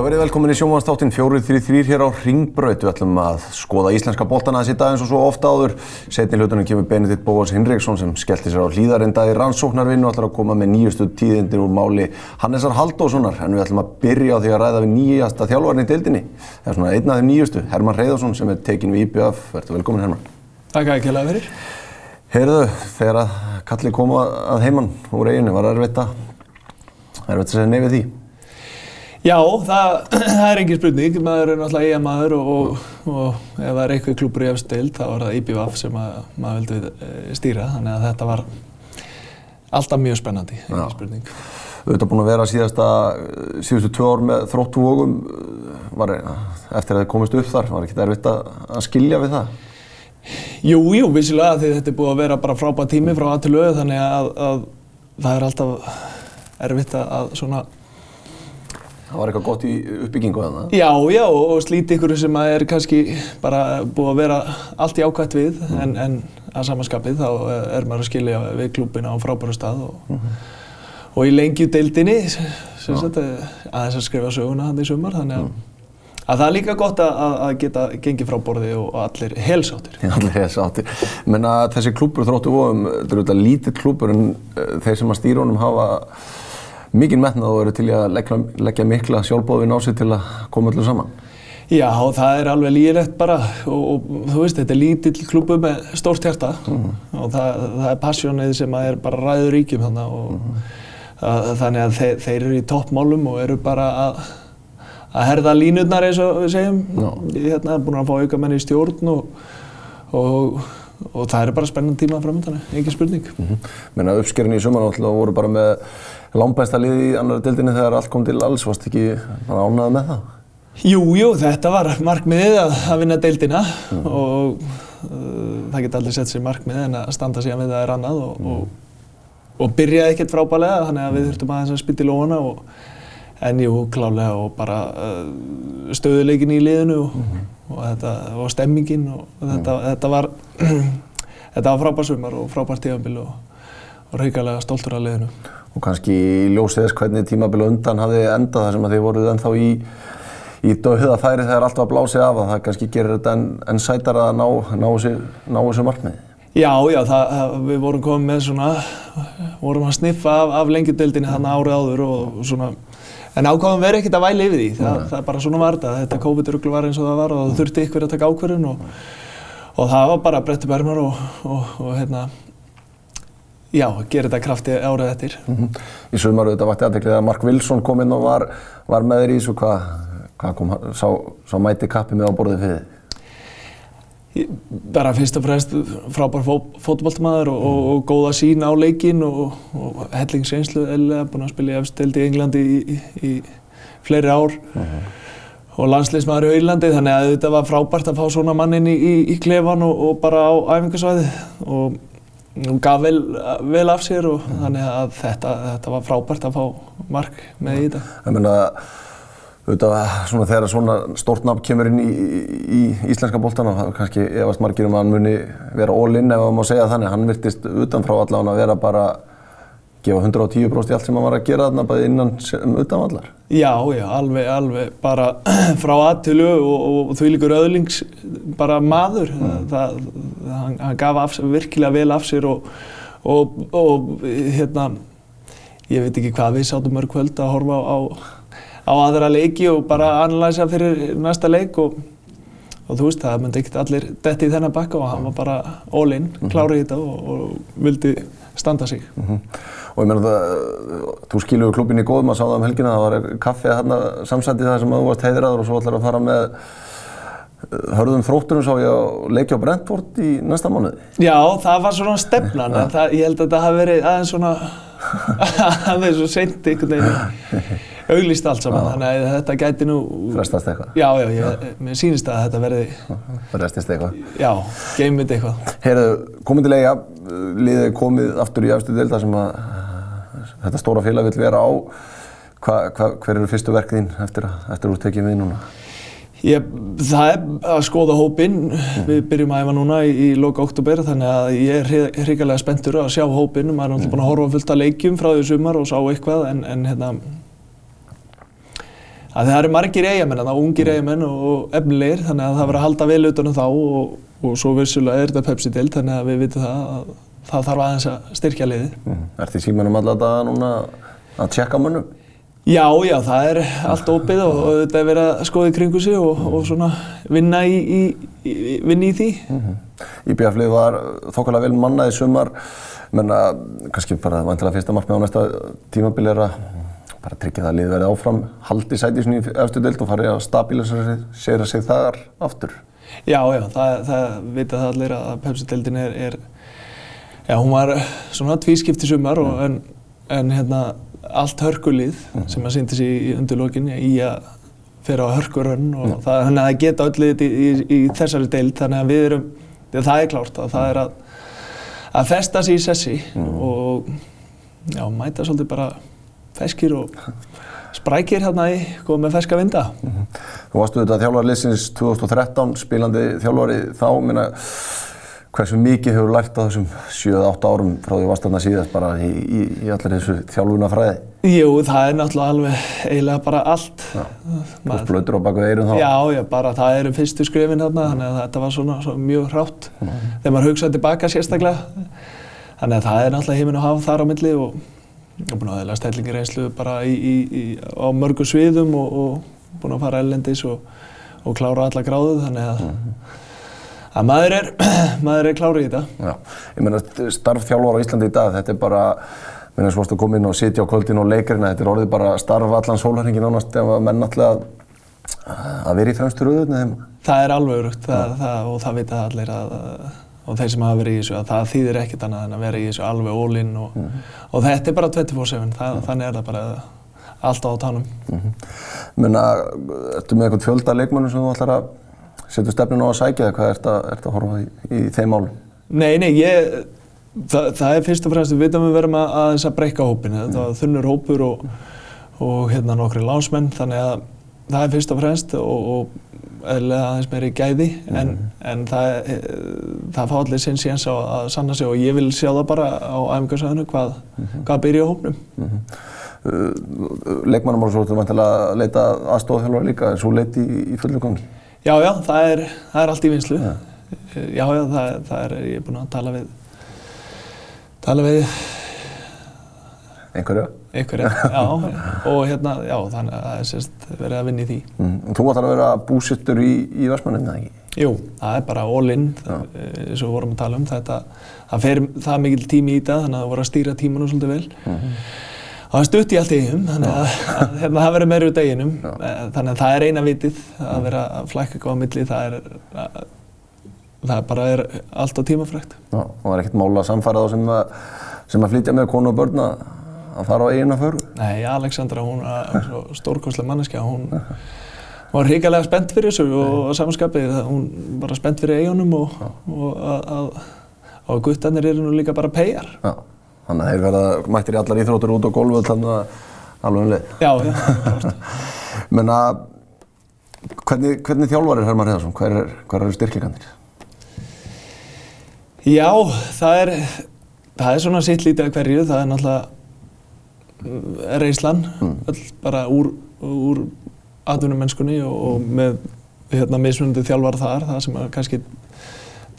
Já, verið velkomin í sjómanstáttin 433 hér á Ringbraut. Við ætlum að skoða íslenska boltana þessi dag eins og svo ofta áður. Setni hlutunum kemur Benedikt Bóas Hinriksson sem skellti sér á hlýðarinda í rannsóknarvinnu og ætlar að koma með nýjustu tíðindir úr máli Hannesar Haldóssonar. En við ætlum að byrja á því að ræða við nýjasta þjálfarni í deildinni. Það er svona einn af nýjustu, Herman Reyðarsson sem er tekin við IBF. Verður velkomin Herman. Takk að. Heyrðu, þegar að kalli koma að heimann úr eiginu, var erfitt að, erfitt að segja nefið því? Já, það, það er engin spurning. Maður er náttúrulega eiga maður og, og, og ef það er eitthvað klúpur í efstild þá er það IBVF sem að, maður vildi eh, stýra. Þannig að þetta var alltaf mjög spennandi, engin Já. spurning. Þú ert búin að vera síðasta, síðustu tvö ár með þróttu vógum, var, eftir að þið komist upp þar, var ekkert erfitt að, að skilja við það? Jú, jú, vissilega því þetta er búið að vera bara frábæð tími frá að til auð þannig að, að það er alltaf erfitt að, svona Það var eitthvað gott í uppbyggingu þannig? Já, já, og slíti ykkur sem að er kannski bara búið að vera allt í ákvæmt við en, en að samanskapið þá er maður að skilja við klúbina á frábæru stað og, og í lengju deildinni sem sagt, aðeins að skrifa söguna hann í sumar þannig að, að það er líka gott að, að- að geta gengið frá borði og, allir helsáttir. Allir þess áttir. Menna þessi klúpur þróttu vógum, þetta er auðvitað lítill klúpur en uh, þeir sem að stýra honum hafa mikinn metnað og eru til að leggja, leggja mikla sjálfbóðin á sig til að koma öllu saman. Já, það er alveg lígilegt bara og, og þú veist, þetta er lítill klúbu með stórt hjarta og það, það er passjónið sem að er bara ræður ríkjum þannig og það, þannig að þeir, þeir eru í toppmálum og eru bara að, að herða línurnar eins og við segjum. Já. Ég er hérna búin að fá auka menn í stjórn og, og, og það eru bara spennandi tíma framöndan, engin spurning. Menna uppskerin í sumar náttúrulega voru bara með langbæsta lið í annari deildinni þegar allt kom til alls, varst ekki ánægð með það? Jú, jú, þetta var markmiðið að, að vinna deildina og uh, það geta allir sett sér markmið en að standa síðan við það er annað og, og, og byrjaði ekkert frábælega þannig að við þurftum aðeins að spýta í lóna og, en jú, klálega og bara uh, stöðuleikin í liðinu og, og, þetta, og stemmingin og þetta, þetta var þetta var frábær sumar og frábær tíðanbíl og, og reikalega stoltur af liðinu. Og kannski ljósið þess hvernig tímabili undan hafði endað þar sem að þið voruð ennþá í, í dauða færi þegar allt var blásið af að það kannski gerir þetta enn en sætar að ná, ná, þessu, ná þessu markmiði. Já, já, það, við vorum komið með svona, vorum að sniffa af, af lengjudeildinni þarna árið áður og svona, en ákváðum verið ekkert að væli yfir því, það, það er bara svona var þetta, þetta COVID-ruglu var eins og það var og það þurfti ykkur að taka ákvörðun og, og það var bara brettu bermar og, og, og hérna, já, gera þetta krafti árið eftir. Í sumaru þetta vakti aðteklið að Mark Wilson kom inn og var, var með þér í þessu, hvað hva kom, sá, sá mæti kappi með á borðið fyrir þið? Bara fyrst og fremst frábær fó, fótballtamaður og, og, og góða sín á leikinn og, og hellingsreynslu eða búinn að spila í efsteldi í Englandi í, í, í fleiri ár. Og landsliðsmaður í Írlandi þannig að þetta var frábært að fá svona mannin í, í, í klefan og, og bara á æfingarsvæði og hún gaf vel, vel af sér og þannig að þetta, þetta var frábært að fá mark með í þetta. Auðvitað, svona þegar svona stórt nafn kemur inn í, í, í íslenska boltana, það er kannski efast margir um að hann muni vera all-in ef það má segja þannig. Hann virtist utanfrá allan að vera bara gefa 110% í allt sem hann var að gera þarna bæði innan sem utan allar. Já, já, alveg, alveg, bara frá aðtölu og, og því líkur öðlings bara maður, það, hann, hann gaf af, virkilega vel af sér og, og, og hérna, ég veit ekki hvað við sátum mörg kvöld að horfa á, á, á aðra leiki og bara analæsa fyrir næsta leik og, og þú veist, það myndi ekkert allir detti í þennan bakka og hann var bara all in, klárið í þetta og, og vildi standa sig. Og ég meina það, þú skilur klubin í góðum að sá það um helgina, það var kaffi þarna samsætti það sem að þú varst heiðraður og svo ætlar að fara með eh, hörðum þrótturum sá ég að leikja á Brentford í næsta mánuði. Já, það var svona stefnan, það, ég held að þetta hafi verið aðeins svona, aðeins svo seint einhvern veginn auglýst allt saman, þannig að þetta gæti nú... Frestast eitthvað. Já, já, ég, mér sýnist að þetta verði, Frestist eitthvað. já, geymið eitthvað. Heyrðu, eiga, liðið komið aftur í afstu delta sem að þetta stóra félag vil vera á. Hva, hva, hver eru fyrstu verk þín eftir að, eftir að þú tekið við núna? Ég, það er að skoða hópinn, við byrjum að æfa núna í, í loka oktober þannig að ég er hrigalega spenntur að sjá hópinn, maður er náttúrulega búin að horfa fullt að leikjum frá því sumar og sá eitthvað en, en hérna að það eru margir eigamenn, það er ungir eigamenn og, og efnilegir þannig að það verður að halda vel utan um þá og, og svo vissulega er þetta Pepsi-dild þannig að við vitum það að það þarf aðeins að styrkja liði. Mm. Er því símanum alltaf daga núna að tjekka mönnum? Já, já, það er allt opið og þetta er verið að skoða í kringu sig og, og svona vinna í, í, í, vinna í því. Mm -hmm. Íbjaflið var þokkarlega vel mannað í sumar, menna kannski bara vantilega fyrsta markmið á næsta tímabili er að bara tryggja það að liði verið áfram, haldi sæti í eftir deilt og fari að stabilisera sig þar aftur. Já, já, það, það vita það allir að Pepsi-deildin er, er, já, hún var svona tvískipt í sumar og mm. en, en hérna allt hörkulið mm -hmm. sem að syndi sér í undirlókin í að fyrir á hörkurönn og mm. það, þannig að það geta öll í, í, í þessari deild þannig að við erum, það er klárt að það er að, að festa sér í sessi mm. og já, mæta svolítið bara feskir og sprækir hérna í komið með feska vinda. -hmm. Þú varstu þetta þjálfari liðsins 2013 spílandi þjálfari þá, minna hversu mikið hefur lært á þessum 7-8 árum frá því varst þarna síðast bara í, í, í allir þessu þjálfunafræði? Jú, það er náttúrulega alveg eiginlega bara allt. Þú erst blöður á baka eirum þá? Já, já, bara það eru fyrstu skrifin þarna, þannig að þetta var svona, svona mjög hrátt mm. þegar maður hugsaði tilbaka sérstaklega. Þannig að það er náttúrulega heiminn að hafa þar á milli og ég er búin að aðeila stellingir einslu bara í, á mörgum sviðum og, og búin að fara ellendis og, og klára alla gráðu, þannig að mm að maður er, maður er klárið í þetta. Já, ég meina starfþjálfar á Íslandi í dag, þetta er bara, mér finnst að koma inn og sitja á kvöldin og leikarina, þetta er orðið bara starf allan sólhæringin ánast ef að menn alltaf að vera í fremstur auðvitað þeim. Það er alveg örugt og það vita allir að, og þeir sem hafa verið í þessu, að það þýðir ekkert annað en að vera í þessu alveg all-in og, mm -hmm. og þetta er bara 24-7, mm þannig er það bara alltaf á tánum. Mm -hmm. Menna, ertu með eitthvað fjölda leikmannum sem þú ætlar að setur stefnun á að sækja það, hvað ert að, ert að horfa í, í þeim málum? Nei, nei, ég, það, það er fyrst og fremst, við veitum að við verðum að, að þess að breyka hópin, það er þunnur hópur og, og hérna nokkri lásmenn, þannig að það er fyrst og fremst og, og eðlega aðeins meiri gæði, mm. en, en það, það fá allir sinn síðans á að sanna sig og ég vil sjá það bara á æfingarsæðinu hvað, mm -hmm. hvað byrja hópnum. -hmm. Uh, Leikmannum voru svolítið að leita aðstofþjálfur líka, en svo leiti í, í fullu gangi? Já, já, það er, það er allt í vinslu. Já, já, já það, það er, ég er búinn að tala við, tala við einhverju? Einhverju, já, og hérna, já, þannig að það er sérst verið að vinna í því. Mm. Þú ætlar að vera búsittur í, í Vestmannum, eða ekki? Jú, það er bara all-in, eins og við vorum að tala um þetta. Það fer það mikil tími í það, þannig að það voru að stýra tímanum svolítið vel. Mm -hmm það stutt í allt í einum, þannig að, að hérna, það verður meira út í einum, þannig að það er eina vitið að vera að flækka eitthvað á milli, það er, að, það bara er allt á tímafrækt. Já, og það er ekkert mála að samfæra þá sem að, sem að flytja með konu og börn að, að fara á eiginu að föru? Nei, Alexandra, hún er stórkonslega manneskja, hún var hrigalega spennt fyrir þessu og samanskapið, hún var spennt fyrir eigunum og, og að, að guttarnir eru nú líka bara pegar. Já. Þannig að þeir verða mættir í allar íþróttur út á gólfu þannig að alveg um leið. Já, já. Menna, hvernig, hvernig þjálfar er Herman Reðarsson? Hver er, eru styrklingarnir? Já, það er, það er svona sitt lítið af hverju. Það er náttúrulega mm, reyslan, mm. öll bara úr, úr atvinnumennskunni og, og með hérna, mismunandi þjálfar þar, það sem kannski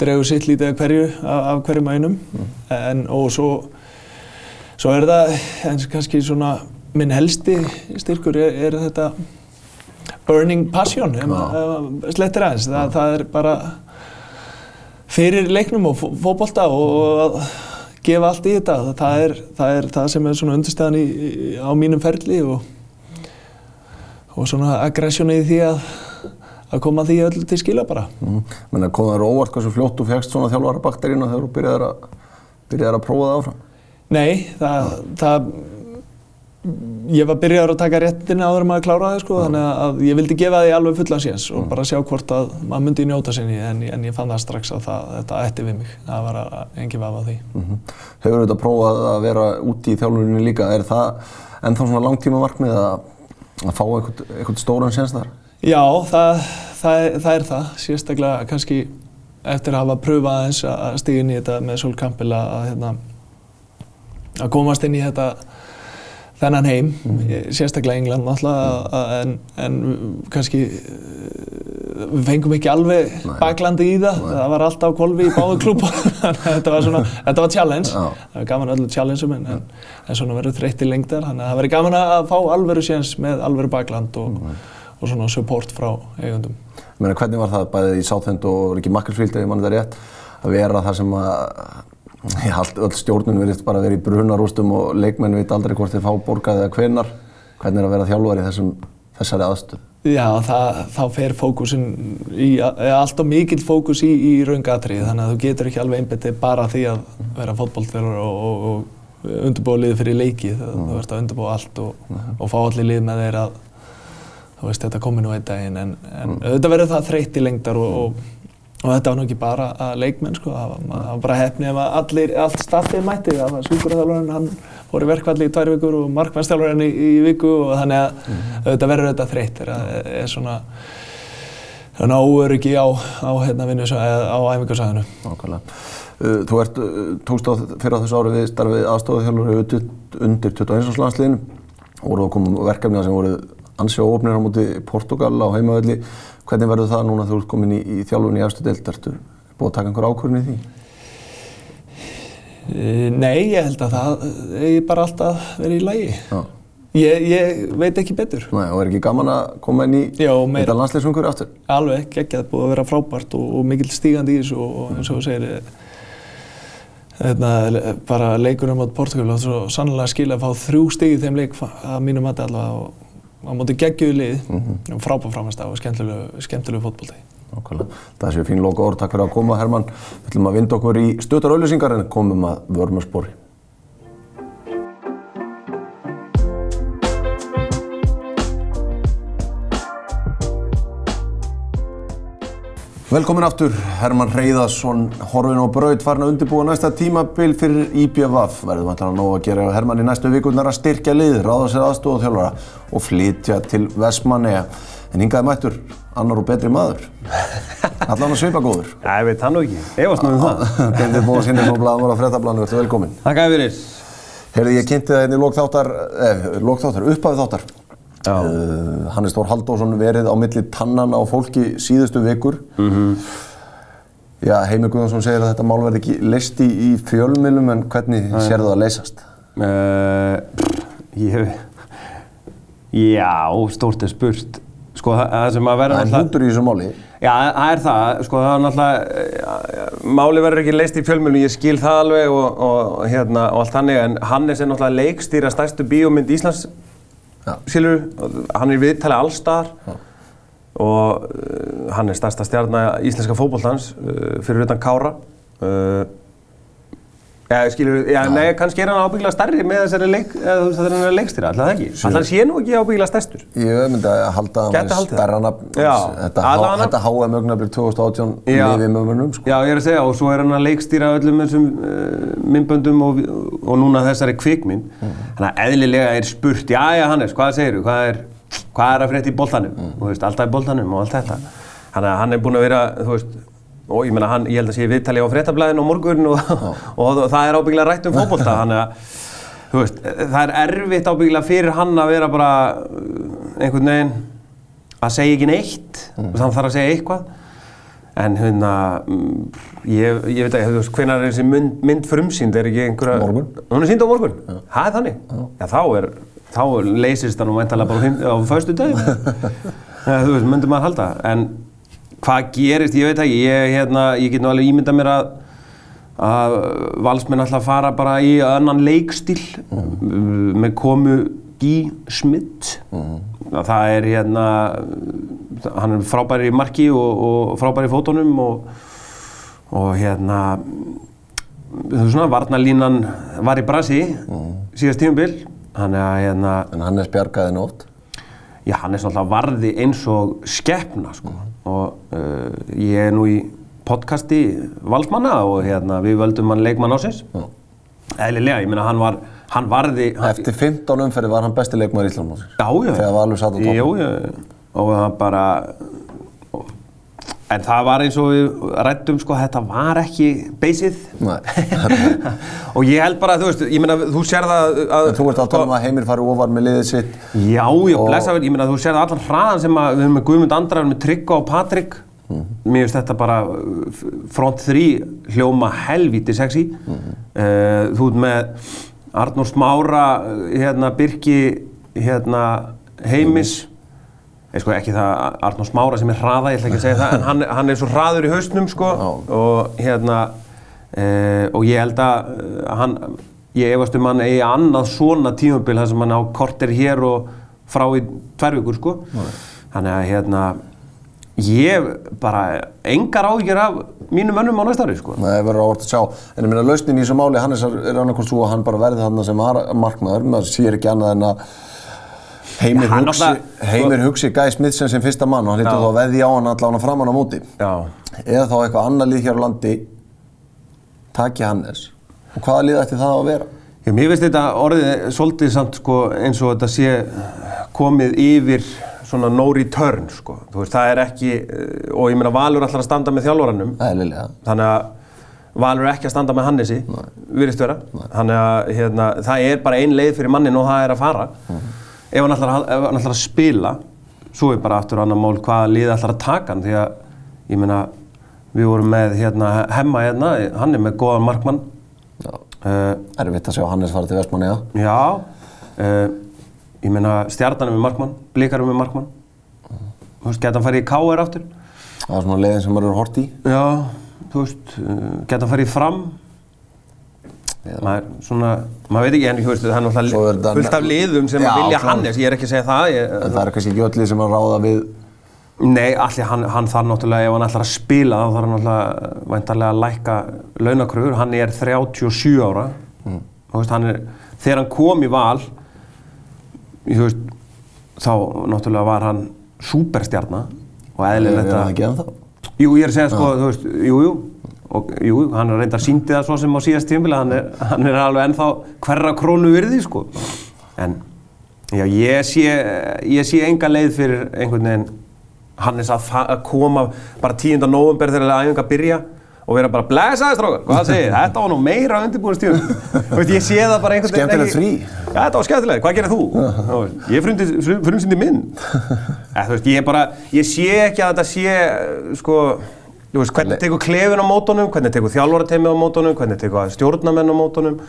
dregur sitt lítið hverju af, af hverjum einum. Mm. En, og svo Svo er það, eins og kannski svona, minn helsti styrkur er, er þetta burning passion, slettir aðeins. Það, það er bara fyrir leiknum og fókbólta og að gefa allt í þetta. Það er það, er það sem er svona undirstæðan í, á mínum ferli og, og svona aggressjoni í því að að koma því öll til skila bara. Mm. Menni að koma þér óvart hversu fljótt þú fegst svona þjálfara bakterínu þegar þú byrjaði að, að prófa það áfram? Nei, það, það, ég var byrjaður að taka réttina áður maður kláraði sko, þannig að ég vildi gefa því alveg fullan síðans og bara sjá hvort að maður myndi njóta sinni en, en ég fann það strax að það, þetta ætti við mig, það var engin vafa því. Mm -hmm. Hefur þetta prófað að vera úti í þjálfurinni líka, er það ennþá svona langtíma markmið að, að fá eitthvað, eitthvað stóran séns þar? Já, það, það, er- það er það, sérstaklega kannski eftir að hafa pröfað aðeins að stíga inn í þetta með Sol að, að, hérna, að komast inn í þetta þennan heim, mm. sérstaklega England náttúrulega, að- en, en kannski eh, við fengum ekki alveg Nei. baklandi í það, Nei. það var alltaf kolvi í báðu klúpa, þetta var svona, þetta var challenge, Já. það var gaman öllu challengeum en, en, en svona verður þreytt í lengdar, þannig að það verður gaman að fá alvöru séns með alvöru bakland og, og svona support frá eigundum. Ég meina, hvernig var það bæðið í Southend og ekki Macclesfield ef ég mann þetta rétt að vera það sem að já, allt, öll stjórnun verið bara að vera í brunarústum og leikmenn veit aldrei hvort þeir fá borgað eða hvenar hvernig er að vera þjálfari í þessum, þessari aðstöð Já, það, þá fer fókusin í, alltaf mikill fókus í, í raungatrið, þannig að þú getur ekki alveg einbettið bara því að vera fótbolltverður og, og, og undirbúa liðið fyrir leiki, þú mm. ert að undirbúa allt og, og fá allir lið með þeir að þú veist, þetta komi nú einn daginn, en, en auðvitað verður það þreytt í lengdar og, og, þetta var nú ekki bara að leikmenn, sko, það var, það bara hefni ef að allir, allt staffið mætti, það var sjúkurþjálfarinn, hann fór í verkvalli í tvær vikur og markmannstjálfarinn í, í viku og þannig að auðvitað verður þetta þreytt það er svona svona óöryggi á, á hérna vinnu, á æfingarsæðinu. Nákvæmlega. Uh, Þú ert, uh, tókst á fyrir á þessu ári við starfið aðstofahjálfur undir 21. landsliðinu og voru að koma verkefniða sem voru ansi óöfnir á móti Portugal á heimavelli. Hvernig verður það núna þú ert komin í, í þjálfun í efstu deild? Ertu búið að taka einhver ákvörðin í því? Eh, Nei, ég held að það eigi bara alltaf verið í lagi. Ég, ég veit ekki betur. Nei, og er ekki gaman að koma inn í þetta landsliðsfungur aftur? Alveg, geggjað, búið að vera frábært og, og mikill stígandi í þessu og, og eins og þú segir, eh, hérna, bara leikurinn mot Portugal og svo sannlega skilja að fá þrjú stíg í þeim leik að mínu mati allavega og á móti geggjuðu lið, mm -hmm. frábært framast og skemmtilegu, skemmtilegu fótbolti. Nákvæmlega. Það séu fín loka orð. Takk fyrir að koma, Hermann. Við ætlum að vinda okkur í stöðar auðlýsingar en komum að vörmurspori. Velkomin aftur, Hermann Reyðarsson, horfin og braut, farin að undirbúa næsta tímabil fyrir IBVF. Verðum alltaf að nóg að gera hjá Hermann í næstu vikurnar að styrkja lið, ráða sér aðstofa þjálfara og flytja til Vestmanneja. En hingaði mættur, annar og betri maður. Allan að svipa góður. Já, ég veit það nú ekki. Efast nú um það. Bendið Bóðs Hinriksson, blaðamóra fréttablaðinu, verður velkomin. Takk að fyrir. Heyrði, ég kynnti það einnig lókþáttar, eh, lókþáttar, upphafið þáttar. Já. Uh, Hannes Þór Halldórsson verið á milli tannana á fólki síðustu vikur. Mhm. Já, Heimi Guðjónsson segir að þetta mál verði ekki leist í, í fjölmilum, en hvernig sér það að leysast? Uh, ég... Já, stórt er spurt. Sko, það, sem að verða Það er hundur í þessu máli. Já, það er það. Sko, það er náttúrulega... eh, Máli verður ekki leist í fjölmjölum, ég skil það alveg og, og, hérna, og allt þannig, en Hannes er náttúrulega leikstýra stærstu bíómynd Íslands, Já. skilur, hann er viðtalið allstar og uh, hann er stærsta stjarnar íslenska fótbolltans uh, fyrir utan Kára. Uh, Já, skilur, já, nei, kannski er hann ábyggilega stærri með þessari leik, þú er leikstýra, alltaf það ekki. Alltaf sé nú ekki ábyggilega stærstur. Ég myndi að halda að hann nafn. Já. Þetta, HM augnablik 2018 Já. lifið með mönnum, sko. Já, ég er að segja, og svo er hann að leikstýra öllum þessum uh, myndböndum og, og núna þessari kvikmynd. Þannig að eðlilega er spurt, já, já, Hannes, hvað segirðu, hvað er, hvað er að frétta í boltanum? Þú veist, alltaf í boltanum og allt þetta. Þannig að hann er búinn að vera, þú veist, og ég hann, ég held að sé viðtali á fréttablaðinu á morgun og, og, það er ábyggilega rætt um fótbolta, þannig að, veist, það er erfitt ábyggilega fyrir hann að vera bara uh, einhvern veginn að segja ekki neitt, mm. hann þarf að segja eitthvað. En hérna, mm, ég, ég veit ekki, hvenær er þessi mynd, mynd frumsýnd, er ekki einhverja... Morgun. Hún er sýnd á morgun? Það er þannig? Já. þá er, þá leysist það nú mæntalega bara á, föstu daginn. þú veist, myndum maður halda. En hvað gerist, ég veit ekki, ég, hérna, ég get nú alveg ímyndað mér að að valsmenn ætla að fara bara í annan leikstíl með komu Guy Schmidt. Það er hérna hann er frábæri í marki og, og frábæri í fótunum og, og hérna þú veist svona, varnalínan var í brasi síðast tímubil hann er að hérna En Hannes bjargaði nótt. Já, hann er svona varði eins og skeppna sko. Og uh, ég er nú í podcasti valsmanna og hérna, við völdum hann leikmann ásins. Eðlilega, ég meina hann var, hann varði... Hann, Eftir 15 umferði var hann besti leikmaður Íslandmósins. já, já. Þegar Valur satt á toppnum. Jú, já, og það bara, en það var eins og við rættum sko, þetta var ekki beysið og ég held bara, þú veist, ég meina, þú sér það að, En þú ert að tala um að Heimir fari ofar með liðið sitt. Já, já, Og- blessa vel, ég meina, þú sér það allan hraðan sem að við erum með Guðmund Andra, við erum með Tryggva og Patrik. Mér finnst þetta bara front 3 hljóma helvíti sexy. Uh, þú ert með Arnór Smára hérna Birki hérna Heimis. Ég sko ekki það Arnór Smára sem er hraða, ég ætla ekki að segja það en hann, hann er svo hraður í hausnum sko og hérna uh, og ég held að uh, hann ég efast um hann eigi annað svona tímabil þar sem hann á korter hér og frá í tvær vikur sko þannig að hérna ég bara engar áhyggjur af mínum mönnum á næsta ári sko Það verður ávart að sjá. En ég meina, lausnin í þessu máli, Hannes er er annarkvæmt svo að hann bara verði þarna sem var markmaður. Maður sér ekki annað en að Heimir, hann hugsi, náttúrulega- Heimir hugsi Guy Smithsen sem fyrsta mann og hann lítur þá að veðja á hann allan að framann á móti. já, Eða þá eitthvað annað lið hér á landi taki Hannes. Og hvaða lið ætti það að vera? Já, mér finnst þetta orðið svolítið samt sko, eins og þetta sé komið yfir svona no return sko. Þú veist, það er ekki, eh, og ég meina Valur ætlar að standa með Eðlilega. þannig að Valur er ekki að standa með Hannesi, virðist vera. Þannig að hérna, það er bara ein leið fyrir mannin og það er að fara. Ef hann ætlar að, hann ætlar að spila, svo er bara aftur annar mál hvaða lið ætlar að taka hann, því að ég meina, við vorum með hérna, hemma hérna, hann er með góðan markmann. Uh, Erfitt að sjá Hannes fara til Vestmanniða. Já, uh, ég meina stjarnan er með markmann, blikar er með markmann. Þú veist, geta hann farið í KR aftur? Það er svona leiðin sem maður eru hort í. Já, þú veist, uh, geta hann farið fram? Maður, svona, maður veit ekki, en þú veist, það er náttúrulega fullt af liðum sem Já, vilja. Hannes, ég er ekki að segja það. Ég, En það er kannski ekki öll lið sem að ráða við Nei, allir, hann, hann þarf náttúrulega, ef hann ætlar að spila, þá þarf hann náttúrulega væntarlega að lækka launakröfur. Hann er 37 ára. Þú veist, hann er, þegar hann kom í val, veist, þá náttúrulega var hann súperstjarna og eðlilegt að... Jú, ég er að segja, sko, þú veist, jú, jú. Og jú, hann er reyndar síndi það svo sem á síðast tímabili, hann hann er alveg ennþá hverra krónu virði, sko. En, já, ég sé, ég sé enga leið fyrir einhvern veginn Hannes að, að koma bara 10. november þegar æfinga byrja og vera bara blessaði strákar, hvað segir, þetta var nú meira undirbúinnstíðum. Þú veist, ég sé það bara einhvern veginn Skemmtilegt frí. Já, þetta var skemmtilegt, hvað gerir þú? Ég frumsýndi minn. Ég bara, ég sé ekki að þetta sé, sko, veist, hvernig tekur klefin á mótunum, hvernig tekur þjálfarateimi á mótunum, hvernig tekur stjórnamenn á mótunum.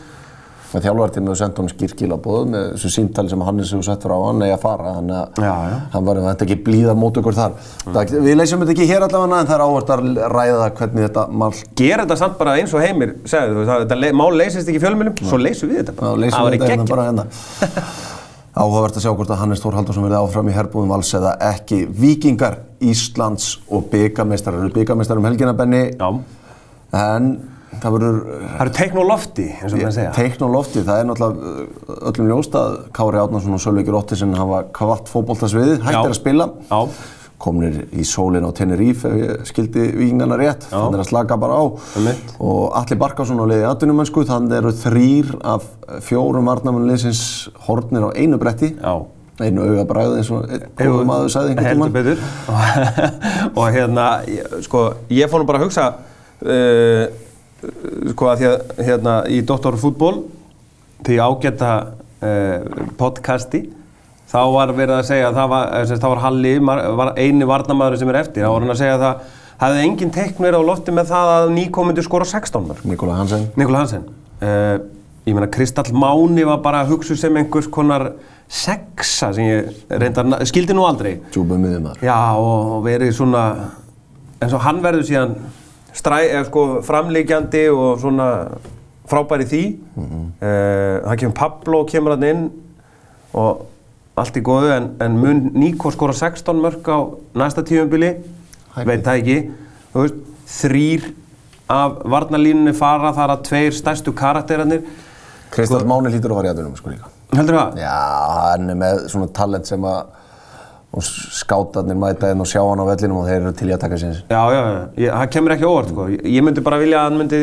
með þjálfartími og senda honum skýrkila bóð með þessu síntali sem Hannes hefur sett frá hann að fara þannig að Já, já. hann var þetta ekki blíða mót okkur þar það, við leysum þetta ekki hér allavega en það er áherslu að ræða hvernig þetta mál Gera þetta samt bara eins og heimir, segðu, þú að þetta le- mál leysist ekki fjölmjölum, svo leysum við þetta bara. leysum Það við þetta hérna bara hérna áhugavert að sjá hvort að Hannes Þór Haldursson verði áfram í herbúðum vals eða ekki Víkingar, Íslands og byggamestrar eru byggamestrar um helgina Benni Já, en það verður það eru teikn og lofti, eins og maður segja. teikn og lofti, það er náttúrulega uh, öllum ljóst að Kári Átnarsson og Sölveikir Óttisson hafa kvart fótboltasviðið, Já. hættir að spila Já. Komnir í sólinn á Tenerife skildi vikingana rétt, þannig að slaka bara á og Alli Barkarsson á liði atvinnumönsku, þannig eru þrýr af fjórum varnamunliðsins hornir á einu bretti Já. einu auga bræði eins og einn góður maður sagði einhvern Heldur tímann betur. og hérna, sko, ég fór nú bara að hugsa, uh, sko, að því að hérna í Dr. Fútból, því ágæta uh, podcasti, þá var verið að segja að það var, þess, þá var Halli var eini varnamaður sem er eftir. Þá var hann að segja að það hefði engin teikn verið á lofti með það að nýkomundu skora 16 mörg. Nikola Hansen Nikola Hansen. Uh, ég meina, Kristall Máni var bara að hugsa sem einhvers konar sexa sem ég reyndar, skildi nú aldrei. djúbu miðumar Já, og verið svona, eins og hann verður síðan stræ, eða sko, framleikjandi og svona frábær í því. Mm það kemur Pablo, kemur hann inn og allt í góðu, en, en mun Níko skora 16 mörg á næsta tífumbili, Hæpið. veit það ekki. Veist, þrýr af varnalínunni fara þar að tveir stærstu karakterarnir. Kristall Máni hlýtur að fara í atvinnumönsku líka Heldur það? Já, hann er með svona talent sem að og skátarnir mæta inn og sjá hann á vellinum og þeir eru til í að taka sinns. Já, já, já. Það kemur ekki óvart, sko. Ég, myndi bara vilja að hann myndi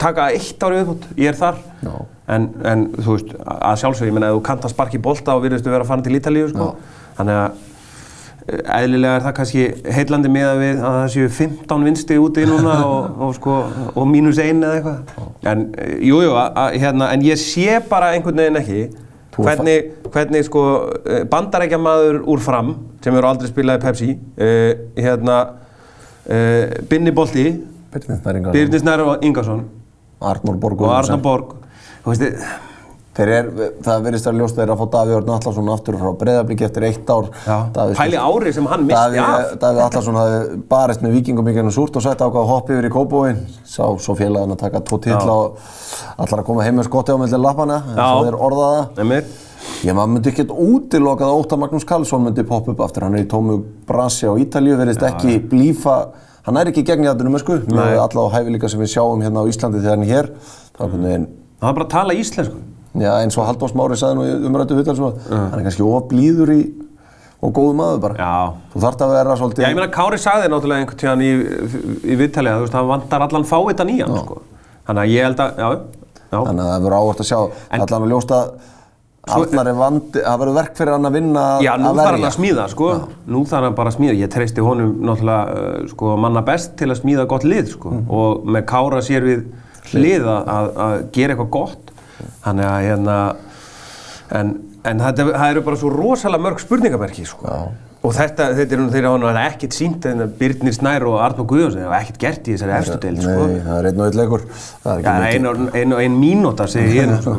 taka eitt ári viðbútt, ég er þar. Já. En, en þú veist, að sjálfsög, ég meina, ef þú kannt að sparki bolta og virðistu vera að fara til Ítalíu, sko. Já. Þannig að, eðlilega er það kannski heillandi miða við að það séu 15 vinsti úti núna og, og, sko, og mínus einn eða eitthvað. En eh, jú, hérna, en ég sé bara einhvern veginn ekki er hvernig, hvernig sko bandarækjamaður úr fram sem eru aldrei spilað í Pepsi uh, hérna uh, Binni Birnir Snær og Ingarsson Arnór og Arnar Borg þú veist, Þeir er, það verðist að ljósta þeir að fá Daví Örn Allarsson aftur frá Breiðablík eftir eitt ár. Davíð pæli ári sem hann misti af. Daví Allarsson hafði barist með vikingum í gennum súrt og sætti ákvað að hoppa yfir í Kópavóin sá svo félagin að taka tvo titla og allar að koma heim með skotti á melli lappana eins Já. og þeir orðaða. Einmitt. Ég maður myndi ekkert útilokað að Óttar Magnús Karlsson myndi poppa upp aftur. Hann er í tómu brasi á Ítalíu verðist ekki blífa. Hann er ekki gegn í aðdunum sem það var bara að tala íslensku Já, eins og Halldór Smári sagði nú umrættu vital svo, hann er kannski of blíður í og góðu maður bara. já Þú þarft að vera svolítið... Já, ég meina Kári sagði náttúrulega einhvern tíðan í, í viðtalið að þú veist, hann vantar allan fáitan í hann, sko. Þannig að ég held að, já, já. Þannig að það verður áhvert að sjá, allan að ljósta Arnar er vandi, það verður verk fyrir hann að vinna Já, nú að þarf hann verja. að smíða, sko. Nú þarf hann bara að smíða. Ég treysti honum náttúrulega, uh, sko, manna best til að smíða gott lið, sko. Mm. Og með Kára sér við lið að, að, gera eitthvað gott. Þannig að, hérna, en, en þetta, það eru bara svo rosalega mörg spurningamerki, sko. Og þetta, þetta er þeirra hann að ekkert sínt en Birnir Snær og Arnó Guðjóns hafa ekkert gert í þessari efstu deil, sko. Nei, það er einn og einn leikur. Það er Já, ekki ein, mikið. og- ein, og ein mínúta segi ég sko.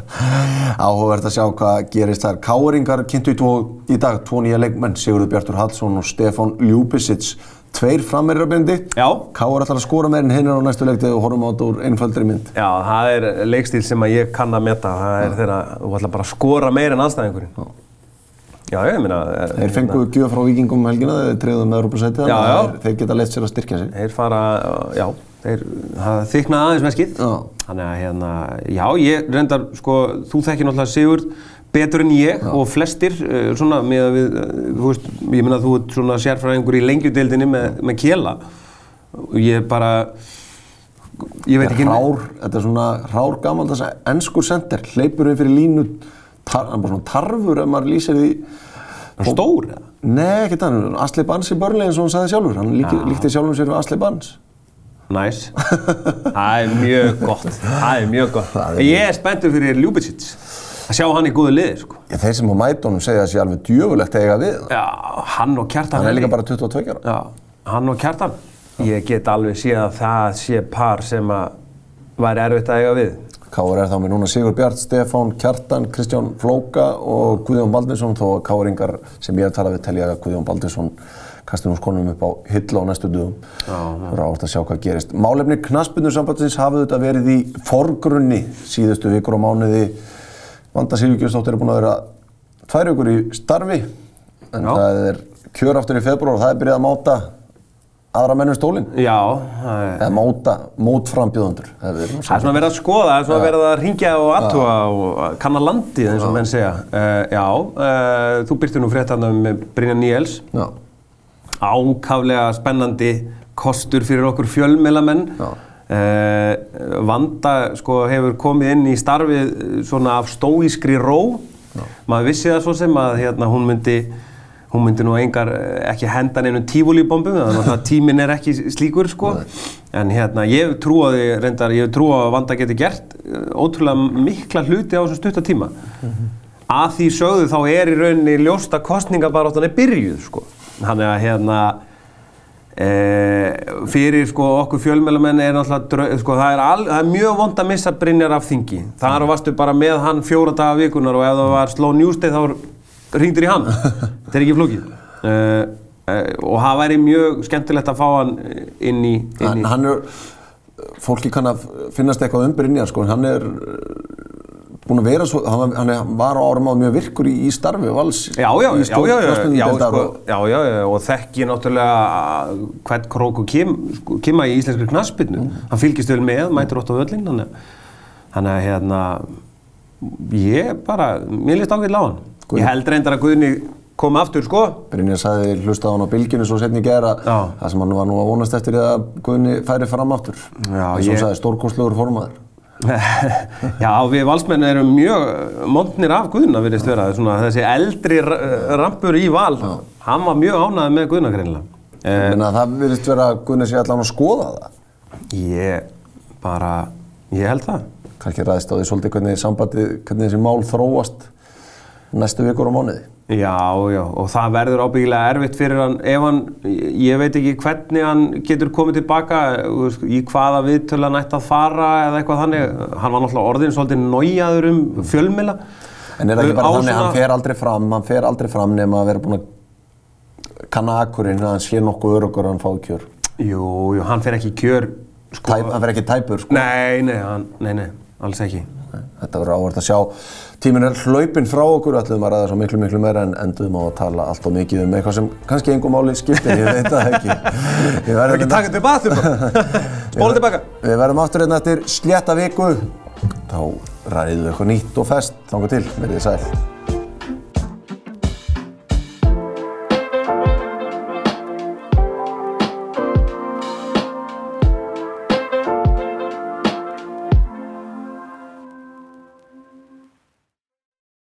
Áhugavert að sjá hvað gerist þar. Káringar kynntu í, tvo, í dag tvo nýja leikmenn, Sigurður Bjartur Hallsson og Stefán Ljúbisic. Tveir frammeirra bindi. Já. Káur ætlar að skora meir en hinn er á næstu leiktið og horfum á þetta úr einföldri mynd. Já, það er leikstíl sem ég kann að meta. Það er þeirra, þú ætla bara að skora meir en anstæðingurinn. Já, ég meina... er- Þeir fengu gjöf frá vikingum um helgina, þeir treyðum með Já, já. þeir, þeir geta leitt sér að styrkja sig. Þeir fara, já, þeir, það þyknaði aðeins meskið. Já. Þannig að, hérna, já, ég reyndar, sko, þú þekkir náttúrulega Sigurd betur en ég og flestir, uh, svona, með að við, uh, þú veist, ég meina að þú ert svona sérfræðingur í lengjudeildinni með, með kjela. Og ég bara, ég veit ekki... Rár, þetta er svona rár gamaldags ennskur sender, hleypur við fyrir línu, tar, bara svona tarfur ef maður lýsir því. Stór? Nei, ekki þannig, Asli Bans í börnlega eins og hann sagði sjálfur, hann líkti sjálfum sér við Asli Bans. Næs. Það er mjög gott. Það er mjög gott. Ég er spenntur fyrir Ljúbicic. Að sjá hann í góðu liði, sko. Já, þeir sem á mætunum segja að sé alveg djöfulegt eiga við. Já, hann og Kjartan. Hann er líka bara 22 ára. Já, hann og Kjartan. Ég get alveg séð að það sé par sem að væri erfitt að eiga við. Káur er þá með núna Sigur Bjart, Stefán, Kjartan, Kristján Flóka og Guðjón Baldinsson þó að Káringar sem ég hef talað við telja Guðjón Baldinsson kasti nú skonum upp á hylla á næstu dögum. Það er áherslu að sjá hvað gerist. Málefni knaspunnarsambandsins hafið þetta verið í forgrunni síðustu vikur og mánuði. Vanda Silvíkjustóttir er búin að vera tvær vikur í starfi en Já. það er kjör aftur í februar og það er byrjað að máta aðra mennum stólinn. Já, það er, Eða móta, mótframbjöðundur. Það er það er svona verið að skoða, það er svona verið að ringja og aðtúa og kanna landið eins og menn segja. Uh, já, uh, þú byrti nú frétt hann með Brynja Níels. Já. Ákaflega spennandi kostur fyrir okkur fjölmélamenn Já. uh, Vanda sko, hefur komið inn í starfið eh, svona af stóískri ró. Maður vissi það svo sem að hérna, hún myndi hún myndi nú engar eh, ekki henda neinu tífúlíbombum þannig að tíminn er ekki slíkur sko. En hérna ég trú á því reyndar ég trú að Vanda geti gert eh, ótrúlega mikla hluti á þessum stutta tíma. Að því sögðu þá er í rauninni ljóst að kostningabaráttan er byrjuð sko. Þannig að hérna e, fyrir sko okkur fjölmjölamenn er náttúrulega sko, það, er al, það er mjög vond að missa Brynjar af þingi. Þar varstu bara með hann fjóra daga vikunar og ef það var slow news day þá ringdur í hann. Þetta er ekki flókið. E, e, og það væri mjög skemmtilegt að fá hann inn í, inn Hann, í hann er, fólki kann að finnast eitthvað um Brynjar sko, hann er uh, búinn að vera svo, hann var, hann var á árum áður mjög virkur í, í starfi vals Já, já, í já, já, já, já, knattspyrnudeildar sko, já, já, já, og þekki náttúrulega hvern krók og kim, sko, kima í íslenskri knaspinu. Hann fylgist vel með, mætur ótt á völlin, þannig, að- hérna, ég bara, mér líst ágætlega á hann. Ég held reyndar að Guðni kom aftur, sko. Brynjar sagði hlusta á hann á bylginu svo setni gera það sem hann var nú að vonast eftir að Guðni færi fram aftur Já, eins og ég- hann sagði stórkostlegur formaður Já, við valsmenn erum mjög montnir af Guðna, virðist vera. Svona, þessi eldri ra- rampur í val, hann var mjög ánægð með Guðna greinilega. Eh, Menna, það virðist vera að Gunni sé allan að skoða það. ég bara, ég held það. Kannski ræðist á því svolítið hvernig sambandi, hvernig þessi mál þróast næstu vikur og mánuði. Já, já, og það verður ábyggilega erfitt fyrir hann ef hann, ég veit ekki hvernig hann getur komið tilbaka, í hvaða viðtölu hann ætti að fara eða eitthvað þannig. Hann var náttúrulega orðin svolítið nójaður um fjölmila. En er það ekki bara þannig hann fer aldrei fram, hann fer aldrei fram nema að vera búinn að kanna akkurinn, að hann sé nokkuð örugur að hann fái kjör. Jú, jú, hann fer ekki kjör, sko. Tæp, hann fer ekki tæpur, sko. Nei, nei, hann, nei, nei, alls ekki. Þetta verður áhvert að sjá. Tíminn er hlaupinn frá okkur, ætlum að ræða svo miklu, miklu meira en endum á að tala allt og mikið um eitthvað sem kannski engum máli skiptir, ég veit það ekki. Við verðum, Ekki taka tilbaka bara. Spóla tilbaka. við verðum aftur hérna eftir slétta viku. Þá ræðum við eitthvað nýtt og fest. Þángu til, verðið sæl.